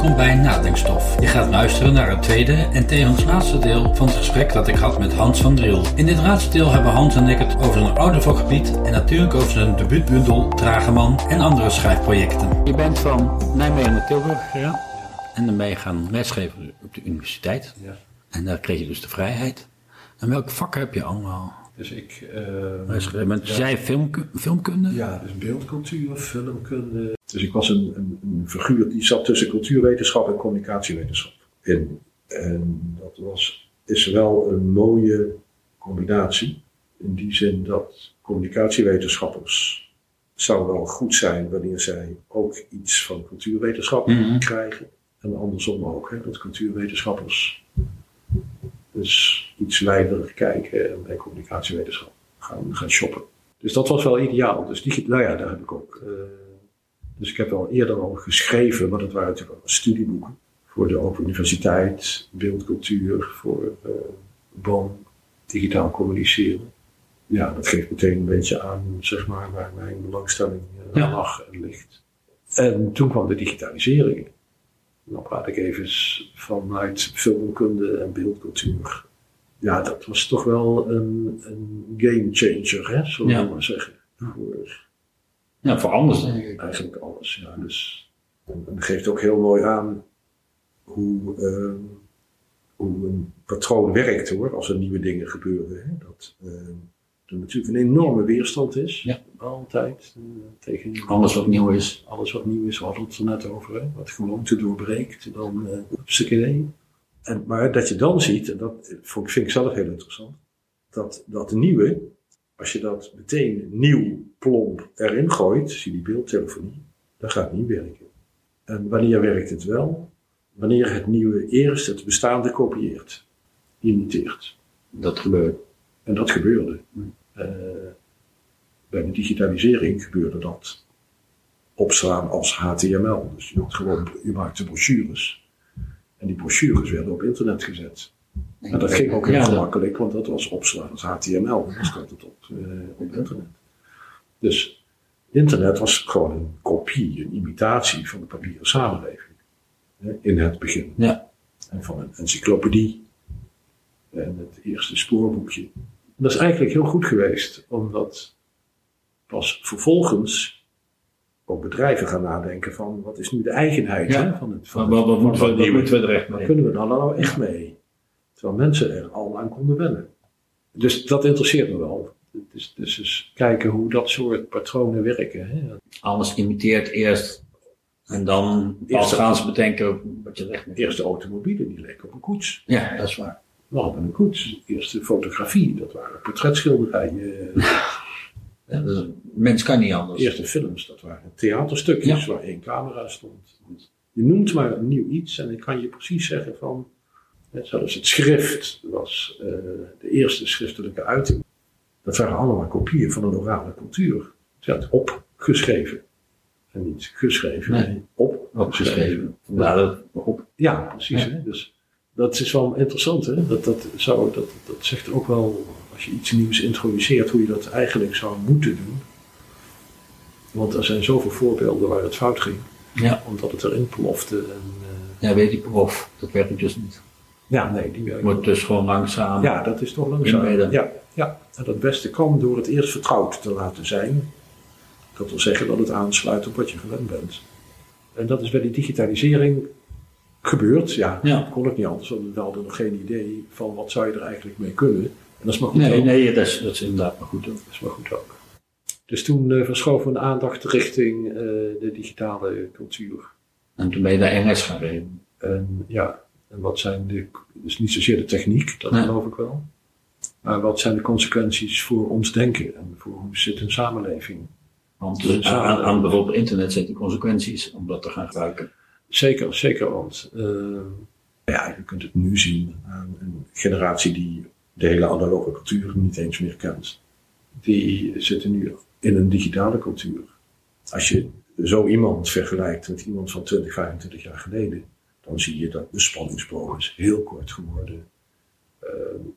Welkom bij Nadenkstof. Je gaat luisteren naar het tweede en tevens laatste deel van het gesprek dat ik had met Hans van Driel. In dit laatste deel hebben Hans en ik het over zijn oude vakgebied en natuurlijk over zijn debuutbundel Drageman en andere schrijfprojecten. Je bent van Nijmegen naar Tilburg gegaan en dan ben je gaan lesgeven op de universiteit. Ja. En daar kreeg je dus de vrijheid. En welke vakken heb je allemaal Dus ik... eh, lesgegeven? Want ja, jij filmku- filmkunde? Ja, dus beeldcultuur, filmkunde. Dus ik was een, een, een figuur die zat tussen cultuurwetenschap en communicatiewetenschap in. En dat was, is wel een mooie combinatie. In die zin dat communicatiewetenschappers zou wel goed zijn wanneer zij ook iets van cultuurwetenschap Mhm. krijgen. En andersom ook, hè, dat cultuurwetenschappers dus iets wijder kijken en bij communicatiewetenschap gaan, gaan shoppen. Dus dat was wel ideaal. Dus die, nou ja, daar heb ik ook. eh, dus ik heb al eerder al geschreven, maar dat waren natuurlijk al studieboeken. Voor de Open Universiteit, beeldcultuur, voor eh BOM, digitaal communiceren. Ja, dat geeft meteen een beetje aan, zeg maar, waar mijn belangstelling Ja. lag en ligt. En toen kwam de digitalisering. Dan praat ik even vanuit filmkunde en beeldcultuur. Ja, dat was toch wel een, een game changer, hè, zullen we Ja. maar zeggen. Voor Ja, voor anders denk ik. eigenlijk alles. Ja. Dus, en dat geeft ook heel mooi aan hoe, ehm, hoe een patroon werkt hoor, als er nieuwe dingen gebeuren. Hè. Dat ehm, er natuurlijk een enorme weerstand is, Ja. altijd, eh, tegen Alles wat nieuw is. alles wat nieuw is, we hadden het er net over, hè? wat gewoonte doorbreekt, dan uh. En Maar dat je dan ziet, en dat vond- vind ik zelf heel interessant, dat dat nieuwe, als je dat meteen nieuw plomp erin gooit, zie je die beeldtelefonie, dat gaat niet werken. En wanneer werkt het wel? Wanneer het nieuwe eerst het bestaande kopieert, imiteert. Dat gebeurt. En dat gebeurde. Bij de digitalisering gebeurde dat opslaan als HTML. Dus je, had gewoon, je maakte brochures. En die brochures werden op internet gezet. En dat ging ook heel Ja, gemakkelijk, want dat was opslaan als HTML. Dan stond het op, eh, op internet. Dus internet was gewoon een kopie, een imitatie van de papieren samenleving. In het begin. Ja. En van een encyclopedie. En het eerste spoorboekje. En dat is eigenlijk heel goed geweest, omdat pas vervolgens ook bedrijven gaan nadenken van wat is nu de eigenheid Ja. hè, van het van Wat, wat, van moeten we, wat moeten er echt Waar mee? kunnen we dan nou echt mee? Terwijl mensen er al aan konden wennen. Dus dat interesseert me wel. Dus, dus, dus kijken hoe dat soort patronen werken. Hè. Alles imiteert eerst. En dan pas Eerst- gaan ze bedenken wat je weg moet. De eerste automobielen die leken op een koets. Ja, dat is waar. Hadden een koets. De eerste fotografie, dat waren portretschilderijen. Ja, dus mens kan niet De anders. eerste films, dat waren theaterstukjes waar één camera stond. Je noemt maar een nieuw iets en ik kan je precies zeggen van, zelfs het schrift was eh, de eerste schriftelijke uiting. Dat waren allemaal kopieën van een orale cultuur. Het werd opgeschreven. En niet geschreven, Nee. opgeschreven. Opgeschreven. Vandaar dat op. Ja, precies. Ja. Hè? Dus dat is wel interessant. Hè? Dat, dat, zou, dat, dat zegt ook wel, als je iets nieuws introduceert, hoe je dat eigenlijk zou moeten doen. Want er zijn zoveel voorbeelden waar het fout ging, Ja. omdat het erin plofte. En, eh, ja, weet die prof. Dat werkt dus niet. ja, nee, die werkt. Wordt dus gewoon langzaam. Ja, dat is toch langzaam. Ja, ja, en dat beste kan door het eerst vertrouwd te laten zijn. Dat wil zeggen dat het aansluit op wat je gewend bent. En dat is bij die digitalisering gebeurd. Ja, Ja. dat kon ik niet anders, want we hadden nog geen idee van wat zou je er eigenlijk mee kunnen. En dat is maar goed Nee, ook. nee, dat is, dat is inderdaad maar goed. ook. Dat is maar goed ook. Dus toen eh, verschoven we de aandacht richting eh, de digitale cultuur. En toen ben je daar Engels gaan. En ja, en wat zijn de, dus niet zozeer de techniek, dat Nee. geloof ik wel. Maar wat zijn de consequenties voor ons denken en voor hoe zit een samenleving? Want eh, aan, aan bijvoorbeeld internet zitten consequenties om dat te gaan gebruiken. Zeker, zeker, want eh, ja, je kunt het nu zien aan een generatie die de hele analoge cultuur niet eens meer kent. Die zitten nu in een digitale cultuur. Als je zo iemand vergelijkt met iemand van 20, 25 jaar geleden, dan zie je dat de spanningsboog is heel kort geworden. Eh,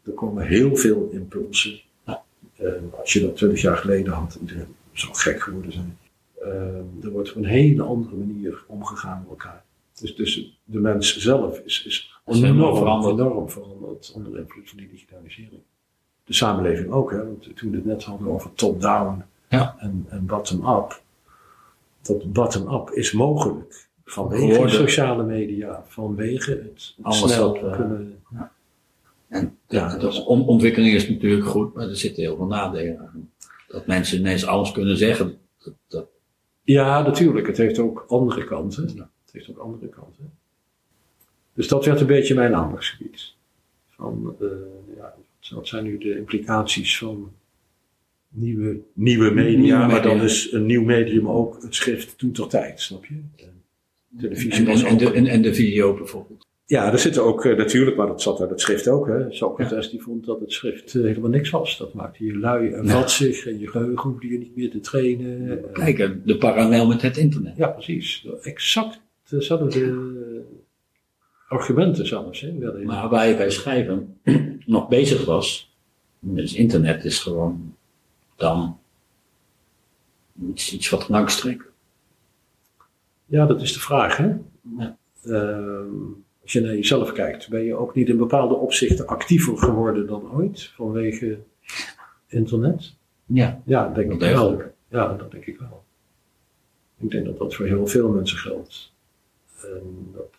er komen heel veel impulsen. Eh, als je dat 20 jaar geleden had, iedereen zou gek geworden zijn. Eh, er wordt op een hele andere manier omgegaan met elkaar. Dus, dus de mens zelf is, is Dat is enorm, veranderd. enorm veranderd onder invloed van die digitalisering. De samenleving ook, hè? Want toen we het net hadden over top-down Ja. en, en bottom-up. Dat bottom-up is mogelijk vanwege Geworden. sociale media, vanwege het Alles snel wat, eh, kunnen. En Ja, de on- ontwikkeling is natuurlijk goed, maar er zitten heel veel nadelen aan. Dat mensen ineens alles kunnen zeggen, dat, dat, Ja, natuurlijk. Het heeft ook andere kanten. Ja. Het heeft ook andere kanten. Dus dat werd een beetje mijn aandachtsgebied. Van, eh, ja, wat zijn nu de implicaties van nieuwe, nieuwe media, Nieuwe maar dan is een nieuw medium ook het schrift toen tot tijd, snap je? En televisie en, was en, en, ook- de, en, en de video bijvoorbeeld. Ja, er zitten ook eh, natuurlijk, maar dat zat uit het schrift ook. Hè. Socrates die vond dat het schrift eh, helemaal niks was. Dat maakte je lui en Ja. vatsig en je geheugen hoefde je niet meer te trainen. En- Kijk, eh, de parallel met het internet. Ja, precies. Exact dezelfde argumenten zelfs. Hè, Maar waar je bij schrijven nog bezig was, dus internet is gewoon dan iets, iets wat langs trekt. Ja, dat is de vraag. Hè? Ja. Ehm, als je naar jezelf kijkt, ben je ook niet in bepaalde opzichten actiever geworden dan ooit vanwege internet? Ja, Ja, denk Wel ik wel. Ja, dat denk ik wel. Ik denk dat dat voor heel veel mensen geldt. En dat,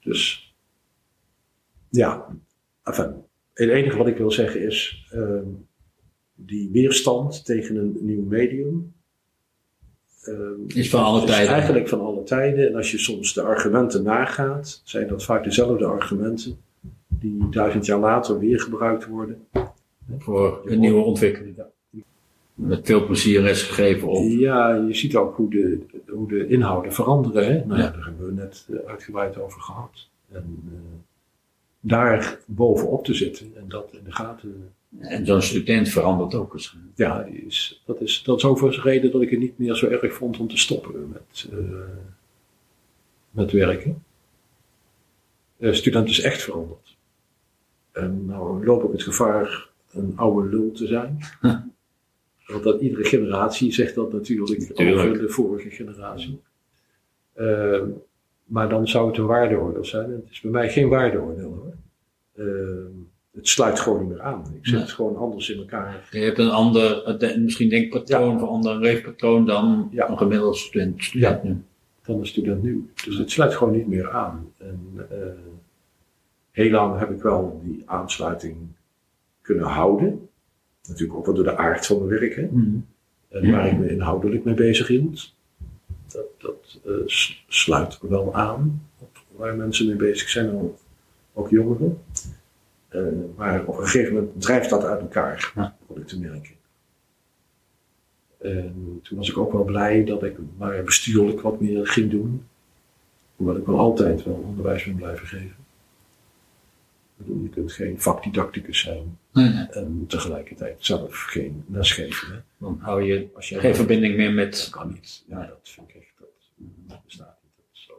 dus, ja, enfin, het enige wat ik wil zeggen is, ehm, die weerstand tegen een nieuw medium, ehm, Is van alle tijden. eigenlijk van alle tijden. En als je soms de argumenten nagaat, zijn dat vaak dezelfde argumenten die duizend jaar later weer gebruikt worden. voor een nieuwe ontwikkeling. Met veel plezier is gegeven op. Ja, je ziet ook hoe de, hoe de inhouden veranderen. Hè? Nou ja, Ja. daar hebben we net eh, uitgebreid over gehad. En eh, daar bovenop te zitten en dat in de gaten. En zo'n student verandert ook eens. Ja, is, dat, is, dat is overigens de reden dat ik het niet meer zo erg vond om te stoppen met, eh, met werken. De student is echt veranderd. En nou loop ik het gevaar een oude lul te zijn. Want dat iedere generatie zegt dat natuurlijk Natuurlijk. over de vorige generatie. Ehm, maar dan zou het een waardeoordeel zijn. En het is bij mij geen waardeoordeel hoor. Ehm, het sluit gewoon niet meer aan. Ik zit Nee. gewoon anders in elkaar. Je hebt een ander, de- misschien denkpatroon, of een ander leefpatroon dan Ja. een gemiddeld student. student nu. dan een student nu. Dus het sluit gewoon niet meer aan. En eh, heel lang heb ik wel die aansluiting kunnen houden. Natuurlijk ook wel door de aard van mijn werk. Hè? Mhm. En waar ik me inhoudelijk mee bezig hield. Dat, dat eh, sluit wel aan op waar mensen mee bezig zijn, ook jongeren. Eh, maar op een gegeven moment drijft dat uit elkaar, Ja. te merken. En toen was ik ook wel blij dat ik maar bestuurlijk wat meer ging doen. Hoewel ik wel altijd wel onderwijs ben blijven geven. Ik bedoel, je kunt geen vakdidacticus zijn Nee, nee. en tegelijkertijd zelf geen les geven. Hè? Dan hou je Als jij geen verbinding meer met. dat kan niet. Ja, dat vind ik echt, dat, dat bestaat niet. Dat is zo.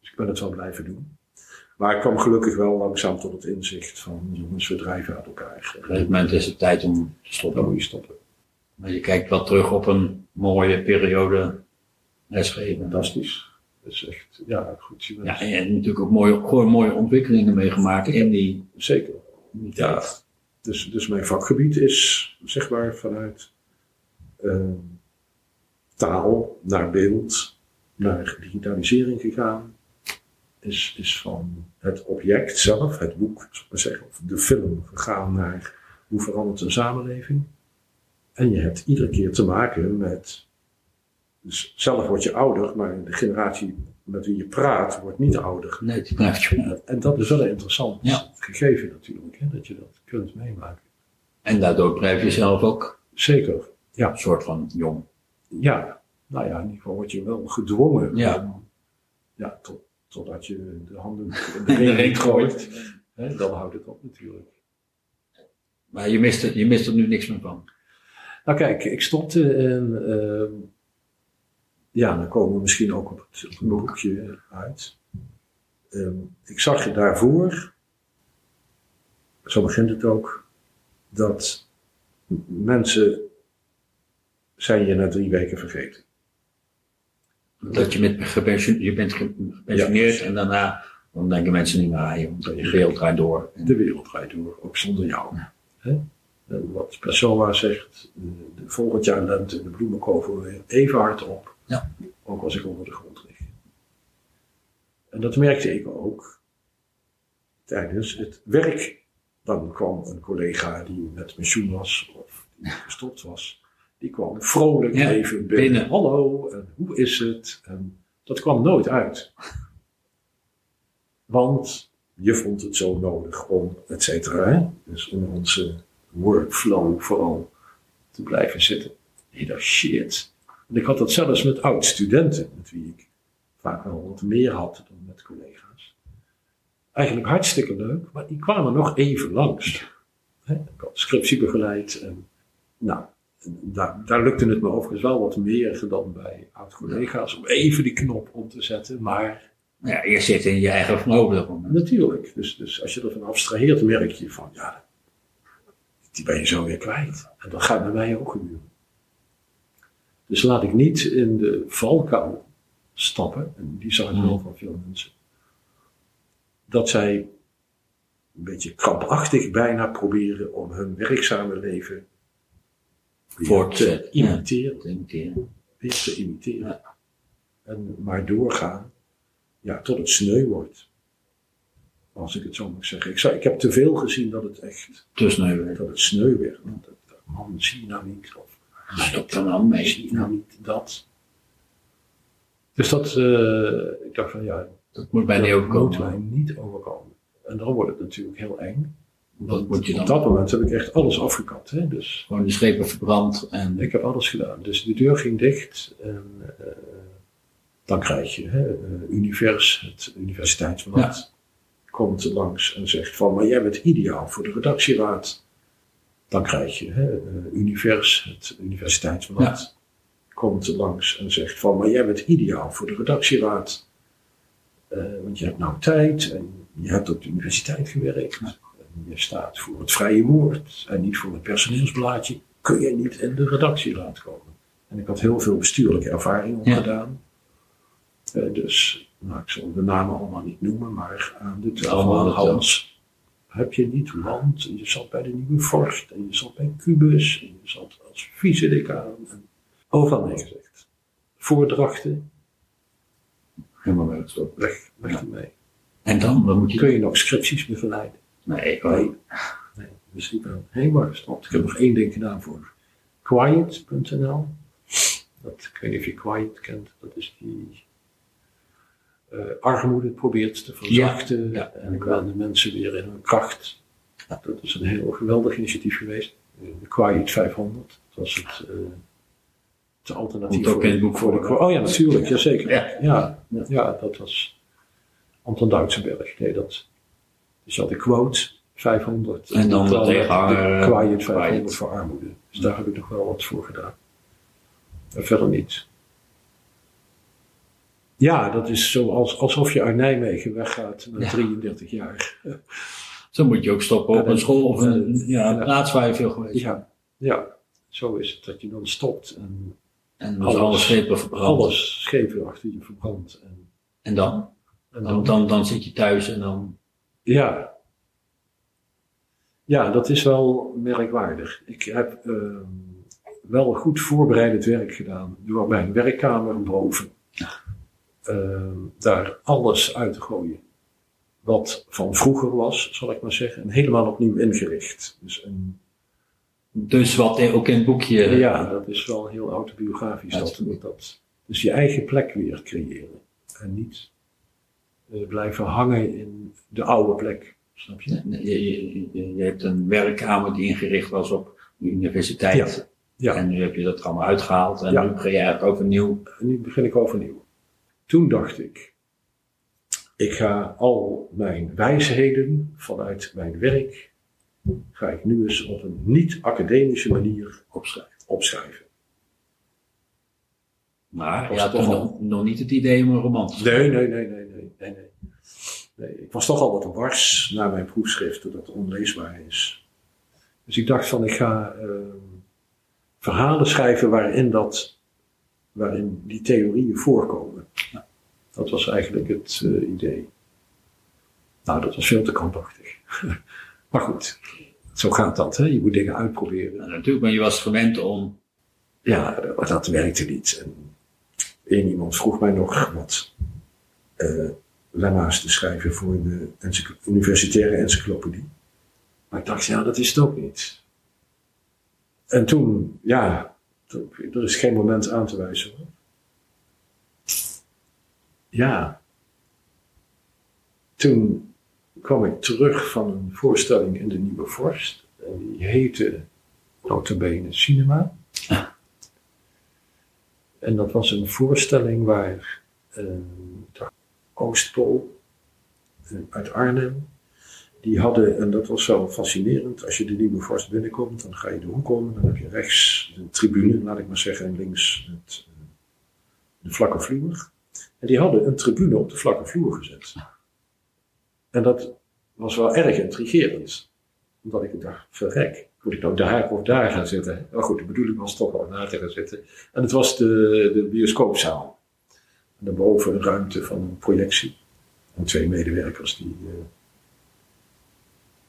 Dus ik ben het wel blijven doen. Maar ik kwam gelukkig wel langzaam tot het inzicht van, jongens, we drijven uit elkaar. Op een gegeven moment is het tijd om te Dan stoppen. moet je stoppen. Maar je kijkt wel terug op een mooie periode lesgeven. Fantastisch. Dat is echt, ja, goed. Je bent, Ja, en je hebt natuurlijk ook mooie, gewoon mooie ontwikkelingen meegemaakt in die, Zeker. Ja. Dus, dus mijn vakgebied is, zeg maar, vanuit ehm, taal naar beeld, naar digitalisering gegaan. Is, is van het object zelf, het boek, maar zeggen, of de film, gegaan naar hoe verandert een samenleving. En je hebt iedere keer te maken met, dus zelf word je ouder, maar de generatie met wie je praat wordt niet ouder. Nee, die blijft je. En dat is wel een interessant Ja. gegeven natuurlijk, hè, dat je dat kunt meemaken. En daardoor blijf je zelf ook Zeker, een soort van jong. ja. Nou ja, in ieder geval word je wel gedwongen Ja. om, ja, tot, totdat je de handen in de ring gooit. Hè, dan houdt het op natuurlijk. Maar je mist, er, je mist er nu niks meer van. Nou kijk, ik stopte en ehm, ja, dan komen we misschien ook op het, op het boekje uit. Ehm, ik zag je daarvoor, zo begint het ook, dat mensen zijn je na drie weken vergeten. Dat je, met gepensioneerd, je bent gepensioneerd en daarna dan denken mensen niet meer aan je, want de wereld draait door. De wereld draait door, ook zonder jou. Hè? En wat Pessoa zegt, de, volgend jaar lente de bloemen komen weer even hard op. Ja. Ook als ik onder de grond lig. En dat merkte ik ook tijdens het werk. Dan kwam een collega die met pensioen was of die gestopt was. Die kwam vrolijk Ja, even binnen. binnen. Hallo, en hoe is het? En dat kwam nooit uit. Want je vond het zo nodig om, et cetera. Dus in onze workflow vooral te blijven zitten. Nee, dat shit. En ik had dat zelfs met oud-studenten, met wie ik vaak wel wat meer had dan met collega's. Eigenlijk hartstikke leuk, maar die kwamen nog even langs. Ik had scriptie begeleid en nou, daar, daar lukte het me overigens wel wat meer dan bij oud-collega's om even die knop om te zetten, maar Ja, je zit in je eigen moment. Natuurlijk. Dus, dus als je ervan abstraheert, merk je van, ja, die ben je zo weer kwijt. En dat gaat bij mij ook gebeuren. Dus laat ik niet in de valkuil stappen, en die zag ik wel van veel mensen, dat zij een beetje krampachtig bijna proberen om hun werkzame leven Voort te te ja. imiteren Te imiteren. weer te imiteren. Ja. En maar doorgaan, ja, tot het sneu wordt. Als ik het zo mag zeggen. Ik, zou, ik heb te veel gezien dat het echt, Tussen dat het sneu werd. Want dat- dat- Man, zie je nou niet. Of, Stop er nou mee. zie je nou niet dat. Dus dat, eh, ik dacht van ja, Dat moet bij niet dat moet mij overkomen. niet overkomen. En dan wordt het natuurlijk heel eng. Moet je Op dat moment heb ik echt alles afgekapt. Hè? Dus Gewoon de schepen verbrand en Ik heb alles gedaan. Dus de deur ging dicht. En, eh, dan krijg je hè, eh, Univers, het universiteitsblad, komt langs en zegt van, maar jij bent ideaal voor de redactieraad. Dan krijg je hè, eh, Univers, het universiteitsblad, komt langs en zegt van, maar jij bent ideaal voor de redactieraad. Want je hebt nou tijd en je hebt op de universiteit gewerkt. En je staat voor het vrije woord en niet voor het personeelsblaadje. Kun je niet in de redactieraad komen? En ik had heel veel bestuurlijke ervaring Ja. opgedaan. Eh, dus, nou, ik zal de namen allemaal niet noemen, maar aan de tafel ja. Hans heb je niet, want je zat bij de Nieuwe Vorst en je zat bij Cubus en je zat als vice-decaan. En overal nee gezegd. Voordrachten, helemaal weg, weg Ja. ermee. En dan, wat moet je Kun je nog scripties begeleiden? Nee, Nee. nee. Ik ben helemaal gestopt. Ik heb nog één ding gedaan voor quiet.nl. Dat, ik weet niet of je quiet kent. Dat is die eh, armoede probeert te verzachten. Ja, ja. En de mensen weer in hun kracht. Dat is een heel geweldig initiatief geweest. De Quiet 500. Dat was het, eh, het alternatief Komt ook voor, in het boek voor de voor? Oh ja, natuurlijk. Jazeker. Ja. Ja, ja, ja, dat was Anton Duitsenberg. Nee, dat dus je had de quote 500. En dan de tegenhanger, Quiet quiet. 500 voor armoede. Dus daar heb ik nog wel wat voor gedaan. En verder niet. Ja, dat is zo als, alsof je uit Nijmegen weggaat na Ja. 33 jaar. Zo moet je ook stoppen op een school of een, ja, plaats waar je veel geweest. Ja, ja, zo is het. Dat je dan stopt en En Alles. alle schepen verbrand. alles schepen achter je verbrandt. En, En dan? en Dan, dan? dan zit je thuis en dan... Ja. Ja, dat is wel merkwaardig. Ik heb ehm, wel goed voorbereidend werk gedaan door mijn werkkamer boven ehm, daar alles uit te gooien. Wat van vroeger was, zal ik maar zeggen, en helemaal opnieuw ingericht. Dus een, Dus wat ook in het boekje... ja, dat is wel heel autobiografisch. Dat, dat dus je eigen plek weer creëren. En niet blijven hangen in de oude plek. Snap je? Je, je, je, hebt een werkkamer die ingericht was op de universiteit. Ja. En nu heb je dat allemaal uitgehaald. En Ja. nu begin je eigenlijk overnieuw. En nu begin ik overnieuw. Toen dacht ik, ik ga al mijn wijsheden vanuit mijn werk, ga ik nu eens op een niet-academische manier Opschrijven. opschrijven. Maar Was je had toch nog, nog niet het idee om een roman te schrijven. Nee, nee, nee. nee ik was toch al wat wars na mijn proefschrift, dat het onleesbaar is. Dus ik dacht van, ik ga ehm, verhalen schrijven waarin dat waarin die theorieën voorkomen. Dat was eigenlijk het eh, idee. Nou, dat was veel te krampachtig. maar goed, zo gaat dat. Hè? Je moet dingen uitproberen. En natuurlijk, maar je was gewend om. Ja, dat, dat werkte niet. En één iemand vroeg mij nog wat eh lemma's te schrijven voor de encycl- universitaire encyclopedie. Maar ik dacht, ja, dat is het ook niet. En toen, ja, toen- er is geen moment aan te wijzen. Hoor. Ja. Toen kwam ik terug van een voorstelling in de Nieuwe Vorst. En die heette notabene Cinema. En dat was een voorstelling waar eh, Oostpol eh, uit Arnhem, die hadden, en dat was wel fascinerend, als je de Nieuwe Vorst binnenkomt, dan ga je de hoek om, dan heb je rechts de tribune, laat ik maar zeggen, en links het, eh, de vlakke vloer. En die hadden een tribune op de vlakke vloer gezet. En dat was wel erg intrigerend. Omdat ik dacht, verrek, moet ik nou daar of daar gaan zitten? Maar goed, de bedoeling was toch wel daar te gaan zitten. En het was de, de bioscoopzaal. En daarboven een ruimte van een projectie. En twee medewerkers die, eh,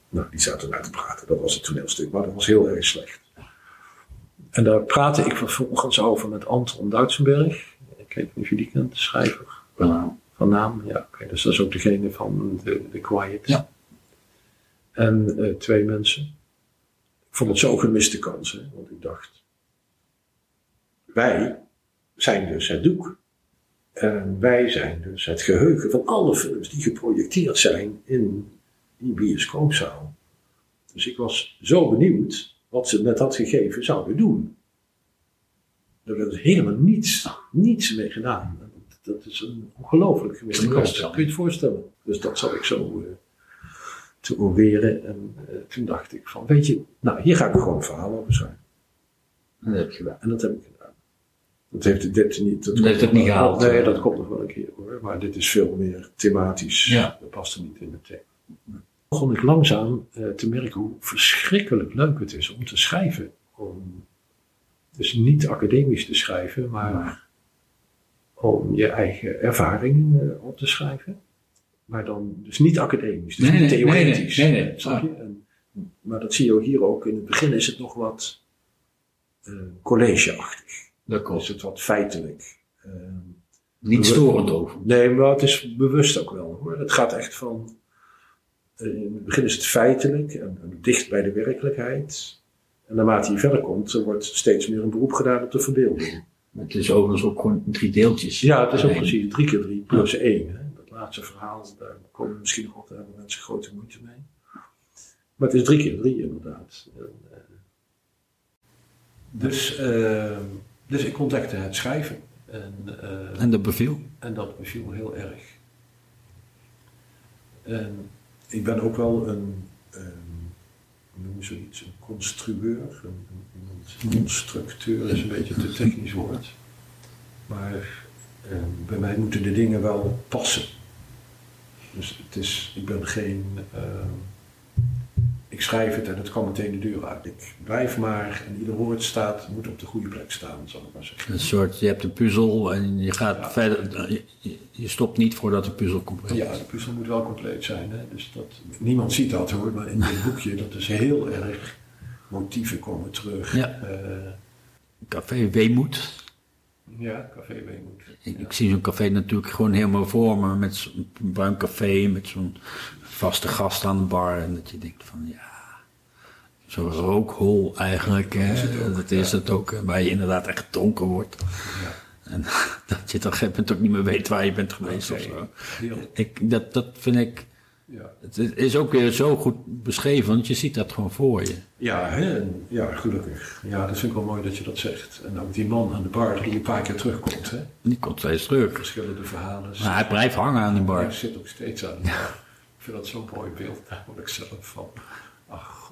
nou, die zaten daar te praten. Dat was het toneelstuk, maar dat was heel erg slecht. En daar praatte ik vervolgens over met Anton Duitsenberg. Ik weet niet of jullie kent, de schrijver van naam. Ja, oké, dus dat is ook degene van de, de Quiet. Ja. En eh, twee mensen. Ik vond het zo'n gemiste kans, hè, want ik dacht, wij zijn dus het doek. En wij zijn dus het geheugen van alle films die geprojecteerd zijn in die bioscoopzaal. Dus ik was zo benieuwd wat ze met dat gegeven zouden doen. Er werd helemaal niets, niets mee gedaan. Dat, is een ongelooflijk gemiste kans. Kun je het voorstellen? Dus dat zat ik zo eh, te oreren. En eh, toen dacht ik van, weet je, nou hier ga ik gewoon een verhaal over schrijven. Dat heb je gedaan. En dat heb ik gedaan. Dat heeft dit niet. Dat Dat heeft het niet gehaald. Nee, dat komt nog wel een keer hoor. Maar dit is veel meer thematisch. Ja. Dat past er niet in het thema. Begon ik langzaam eh, te merken hoe verschrikkelijk leuk het is om te schrijven. Om dus niet academisch te schrijven, maar om je eigen ervaringen eh, op te schrijven. Maar dan dus niet academisch, dus Nee, niet nee, theoretisch. nee, nee, nee. Snap je? En, maar dat zie je hier ook. In het begin is het nog wat eh, collegeachtig. Dat Dan klopt. is het wat feitelijk. Eh, Niet storend over. nee, maar het is bewust ook wel hoor. Het gaat echt van. eh, in het begin is het feitelijk en, en dicht bij de werkelijkheid. En naarmate je verder komt, er wordt steeds meer een beroep gedaan op de verbeelding. Het is overigens ook gewoon drie deeltjes. Ja, het is ook precies drie keer drie plus één. Hè. Dat laatste verhaal, daar komen misschien nog hebben mensen grote moeite mee. Maar het is drie keer drie inderdaad. En, eh, dus, eh, dus ik ontdekte het schrijven. En, eh, En dat beviel. En dat beviel me heel erg. En ik ben ook wel een, ehm, hoe noem zoiets, een constructeur. Een, een, constructeur is een beetje een te technisch woord. Maar ehm, bij mij moeten de dingen wel passen. Dus het is, ik ben geen, ehm, ik schrijf het en het kan meteen de deur uit. Ik blijf maar en ieder woord staat, moet op de goede plek staan, zal ik maar zeggen. Een soort, je hebt een puzzel en je gaat Ja. verder. Je, je- je stopt niet voordat de puzzel compleet is. Ja, de puzzel moet wel compleet zijn. Hè? Dus dat, niemand ziet dat hoor, maar in dit boekje, dat is heel erg. Motieven komen terug. Ja. Eh, Café Weemoed. Ja Café Weemoed. Ik, ik zie zo'n café natuurlijk gewoon helemaal voor me. Met zo'n bruin café, met zo'n vaste gast aan de bar. En dat je denkt van ja. Zo'n rookhol eigenlijk. Hè, is het ook, dat is het ook. Waar je inderdaad echt gedronken wordt. Ja. En dat je op een gegeven moment ook niet meer weet waar je bent geweest Oké. of zo. Ik, dat, dat vind ik. Ja. Het is ook weer zo goed beschreven, want je ziet dat gewoon voor je. Ja, hè? ja, gelukkig. Ja, dat vind ik wel mooi dat je dat zegt. En ook die man aan de bar die een paar keer terugkomt. Hè? Die komt steeds terug. Verschillende verhalen. Maar hij blijft hangen aan die Hij bar. zit ook steeds aan de bar. Ik vind dat zo'n mooi beeld. Daar word ik zelf van. Ach,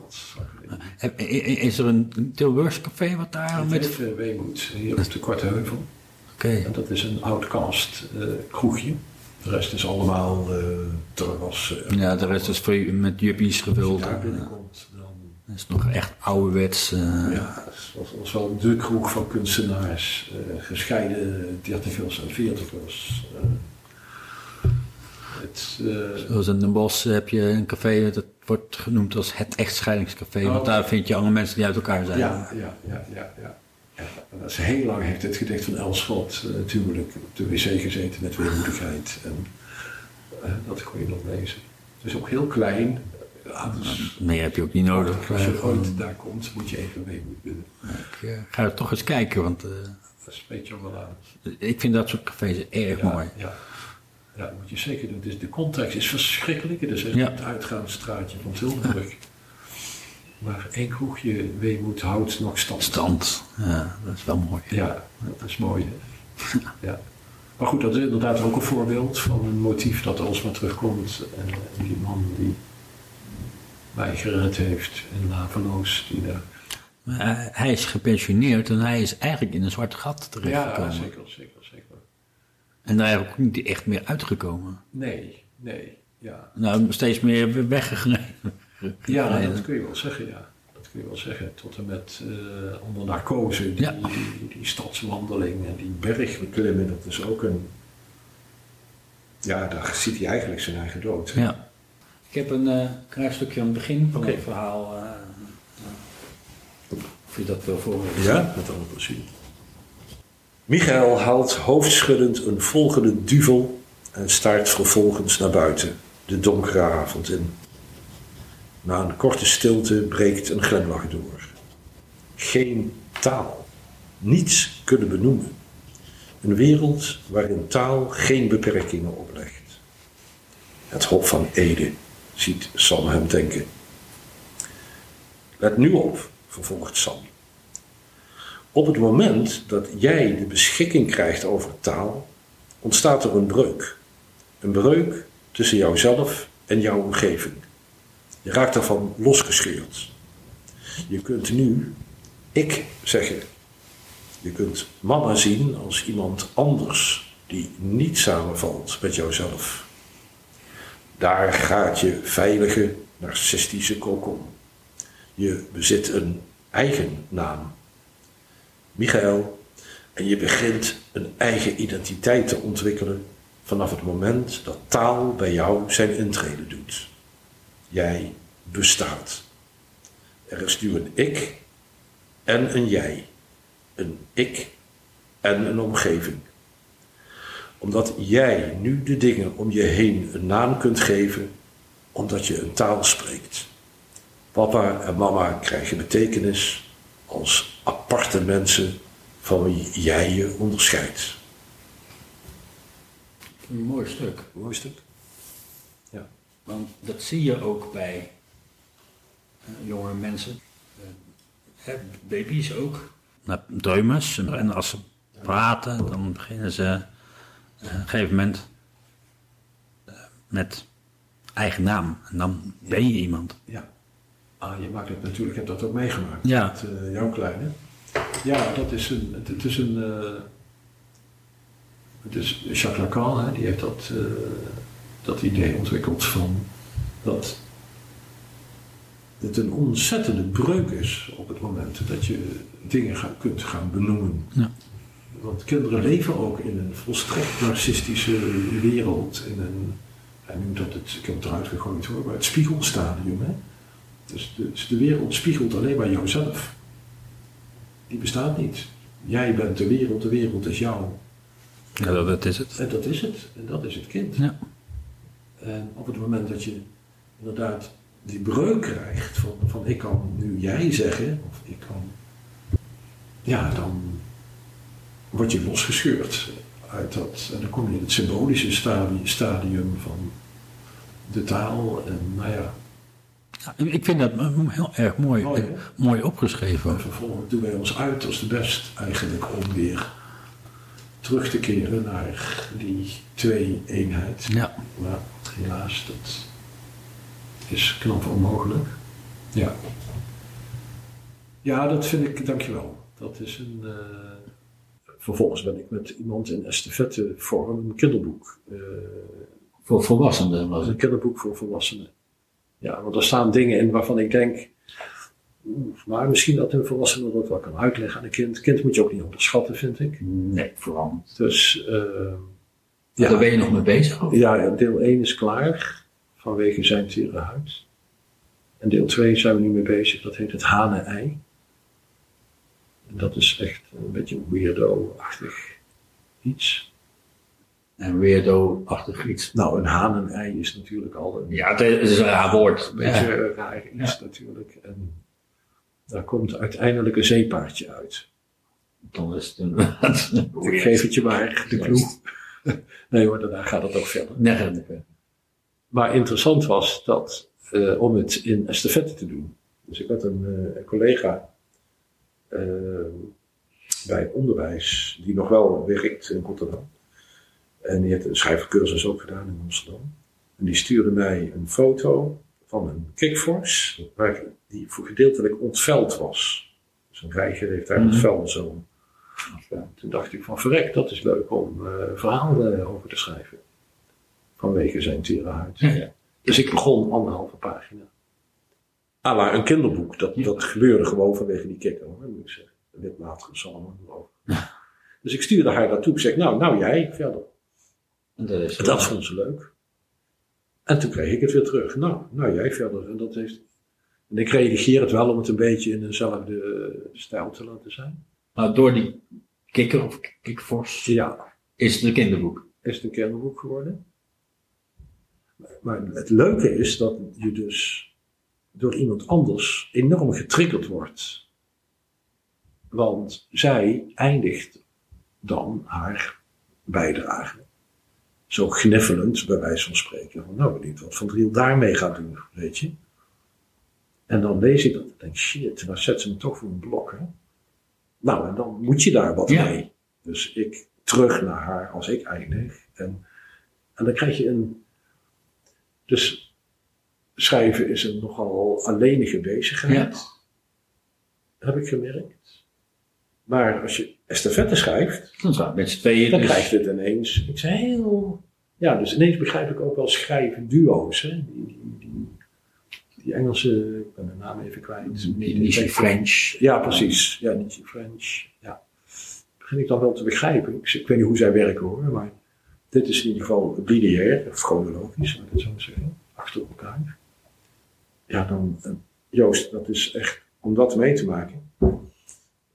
i- Is er een Tilburgs café wat daar Het met... heet eh, Weemoed, hier op de Korte Heuvel. Oké, En dat is een outcast eh kroegje. De rest is allemaal eh terrassen. En ja, de rest is met juppies als je gevuld. daar binnenkomt, dan Dat is nog echt ouderwets. eh, Ja, het was, wel de kroeg van kunstenaars, eh, gescheiden dertigers en veertigers. eh het, eh, Zoals in Den Bosch heb je een café, dat wordt genoemd als het echtscheidingscafé. Oh. Want daar vind je alle mensen die uit elkaar zijn. ja, ja, ja, ja, ja. Ja. Dat is heel lang heeft het gedicht van Elschot eh, natuurlijk op de wc gezeten met weemoedigheid. En eh, dat kon je nog lezen. Het is ook heel klein. Ja, dus Meer heb je ook niet nodig. als je ooit daar komt, moet je even mee. Ik eh, ga er toch eens kijken, want Dat spreekt je wel aan. ik vind dat soort cafés erg Ja, mooi. Ja. ja, dat moet je zeker doen. Dus de context is verschrikkelijk. Het is echt het uitgaansstraatje van Tilburg. Maar één kroegje weemoed houdt nog stand. Stand, ja, dat is wel mooi. Ja, dat is mooi. Ja. Maar goed, dat is inderdaad ook een voorbeeld van een motief dat alsmaar terugkomt. En die man die mij gered heeft in Laveloos, die daar... Maar, eh, hij is gepensioneerd en hij is eigenlijk in een zwart gat Ja, terechtgekomen. zeker, zeker, zeker. En daar ook niet echt meer uitgekomen. Nee, nee, ja. Nou, steeds meer weggegaan. Ja, dat kun je wel zeggen, ja. Dat kun je wel zeggen. Tot en met eh, onder narcose, die, Ja. die, die stadswandeling en die bergbeklimmen, dat is ook een... Ja, daar ziet hij eigenlijk zijn eigen dood. Ja. Ik heb een eh klein stukje aan het begin van het verhaal. eh, of je dat wil voorlezen. Ja, met alle plezier. Michael haalt hoofdschuddend een volgende duvel en staart vervolgens naar buiten, de donkere avond in. Na een korte stilte breekt een glimlach door. Geen taal, niets kunnen benoemen. Een wereld waarin taal geen beperkingen oplegt. Het Hof van Ede, ziet Sam hem denken. Let nu op, vervolgt Sam. Op het moment dat jij de beschikking krijgt over taal, ontstaat er een breuk. Een breuk tussen jouzelf en jouw omgeving. Je raakt daarvan losgescheurd. Je kunt nu ik zeggen. Je kunt mama zien als iemand anders die niet samenvalt met jouzelf. Daar gaat je veilige narcistische kokon. Je bezit een eigen naam. Michael, en je begint een eigen identiteit te ontwikkelen vanaf het moment dat taal bij jou zijn intrede doet. Jij bestaat. Er is nu een ik en een jij. Een ik en een omgeving. Omdat jij nu de dingen om je heen een naam kunt geven, omdat je een taal spreekt. Papa en mama krijgen betekenis als aparte mensen van wie jij je onderscheidt. Een mooi stuk. Mooi stuk. Want dat zie je ook bij eh, jongere mensen. Hè, baby's ook. Dreumers. En als ze praten, dan beginnen ze eh, op een gegeven moment met eigen naam. En dan ben je iemand. Ja. Ah, je maakt het natuurlijk, ik heb dat ook meegemaakt. Ja. Met eh, jouw kleine. Ja, dat is een, het, is een, eh, het is Jacques Lacan, hè, die heeft dat, eh, dat idee ontwikkeld van dat het een ontzettende breuk is op het moment dat je dingen kunt gaan benoemen. Ja. Want kinderen leven ook in een volstrekt narcistische wereld, in een, hij noemt dat het, ik heb het eruit gegooid hoor, maar het spiegelstadium. Hè? Dus de, dus de wereld spiegelt alleen maar jouzelf. Die bestaat niet. Jij bent de wereld, de wereld is jou. Ja, dat is het. En dat is het. En dat is het kind. Ja. En op het moment dat je inderdaad die breuk krijgt van, van ik kan nu jij zeggen, of ik kan, ja, dan word je losgescheurd uit dat, en dan kom je in het symbolische stadium, stadium van de taal en nou ja, Ja, ik vind dat heel erg mooi, Mooi, eh, mooi opgeschreven. En vervolgens doen wij ons uit als de best eigenlijk om weer terug te keren naar die twee-eenheid. Ja. Maar helaas, dat is knap onmogelijk. Ja. Ja, dat vind ik, dankjewel. Dat is een. eh, Vervolgens ben ik met iemand in estafette vorm een kinderboek. eh, Voor volwassenen was een het. kinderboek voor volwassenen. Ja, want er staan dingen in waarvan ik denk. Maar misschien dat een volwassene dat wel kan uitleggen aan een kind. Kind moet je ook niet onderschatten, vind ik. Nee, vooral. Dus uh, ja. Daar ben je nog mee bezig? Of? Ja, deel 1 is klaar vanwege zijn tere huid. En deel 2 zijn we nu mee bezig, dat heet het hanen-ei. En dat is echt een beetje weirdo-achtig iets. Een weirdo-achtig iets? Nou, een hanen-ei is natuurlijk al een... Ja, het is een raar woord. Een beetje ja. raar iets ja. natuurlijk. En daar komt uiteindelijk een zeepaardje uit. Dan is het inderdaad... Ik geef het je maar, de clue. nee hoor, daarna gaat het ook verder. Nee, gaat het verder. Maar interessant was dat, uh, om het in estafette te doen. Dus ik had een, uh, een collega uh, bij onderwijs die nog wel werkt in Rotterdam. En die heeft een schrijvercursus ook gedaan in Amsterdam. En die stuurde mij een foto van een kickforce, waar die voor gedeeltelijk ontveld was. Dus een reiger heeft daar mm -hmm. het zo. Ja, toen dacht ik van verrek, dat is leuk om uh, verhalen over te schrijven. Vanwege zijn tere huid. Ja, ja. Dus ik begon anderhalve pagina. Ah, maar een kinderboek, dat, dat gebeurde gewoon vanwege die kikker, hoor, moet ik zeggen. Een witmatige psalmen. Dus ik stuurde haar naartoe. Ik zeg, nou, nou jij verder. En dat, is dat vond ze leuk. En toen kreeg ik het weer terug. Nou, nou jij verder. En dat heeft. En ik redigeer het wel om het een beetje in dezelfde uh, stijl te laten zijn. Maar door die kikker of kikforce ja. is het een kinderboek. Is het een kinderboek geworden. Maar het leuke is dat je dus door iemand anders enorm getriggerd wordt. Want zij eindigt dan haar bijdrage zo gniffelend, bij wijze van spreken. Van, nou, benieuwd wat Van Driel daarmee gaat doen, weet je. En dan lees ik dat en denk, shit, nou zet ze me toch voor een blok, hè. Nou, en dan moet je daar wat Ja. mee. Dus ik terug naar haar als ik eindig. En, en dan krijg je een... Dus schrijven is een nogal alleenige bezigheid. Heb ik gemerkt. Maar als je estafette schrijft, Dan we met z'n tweeën. dan dus- krijgt het ineens iets heel. Ja, dus ineens begrijp ik ook wel schrijven duo's. Hè? Die, die, die, die Engelse, ik ben de naam even kwijt. Die Niche French. Ja, precies. Ja, Nietzsche French. Ja. Begin ik dan wel te begrijpen. Ik, ik weet niet hoe zij werken hoor, maar dit is in ieder geval lineair, of chronologisch, zou ik het zo zeggen. Achter elkaar. Ja, dan, eh, Joost, dat is echt om dat mee te maken.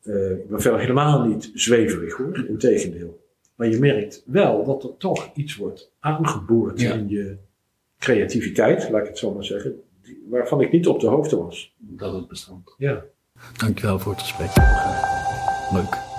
Eh, ik ben verder helemaal niet zweverig hoor, integendeel. Maar je merkt wel dat er toch iets wordt aangeboord Ja. in je creativiteit, laat ik het zo maar zeggen, waarvan ik niet op de hoogte was. Dat het bestand. Ja. Dankjewel voor het gesprek. Leuk.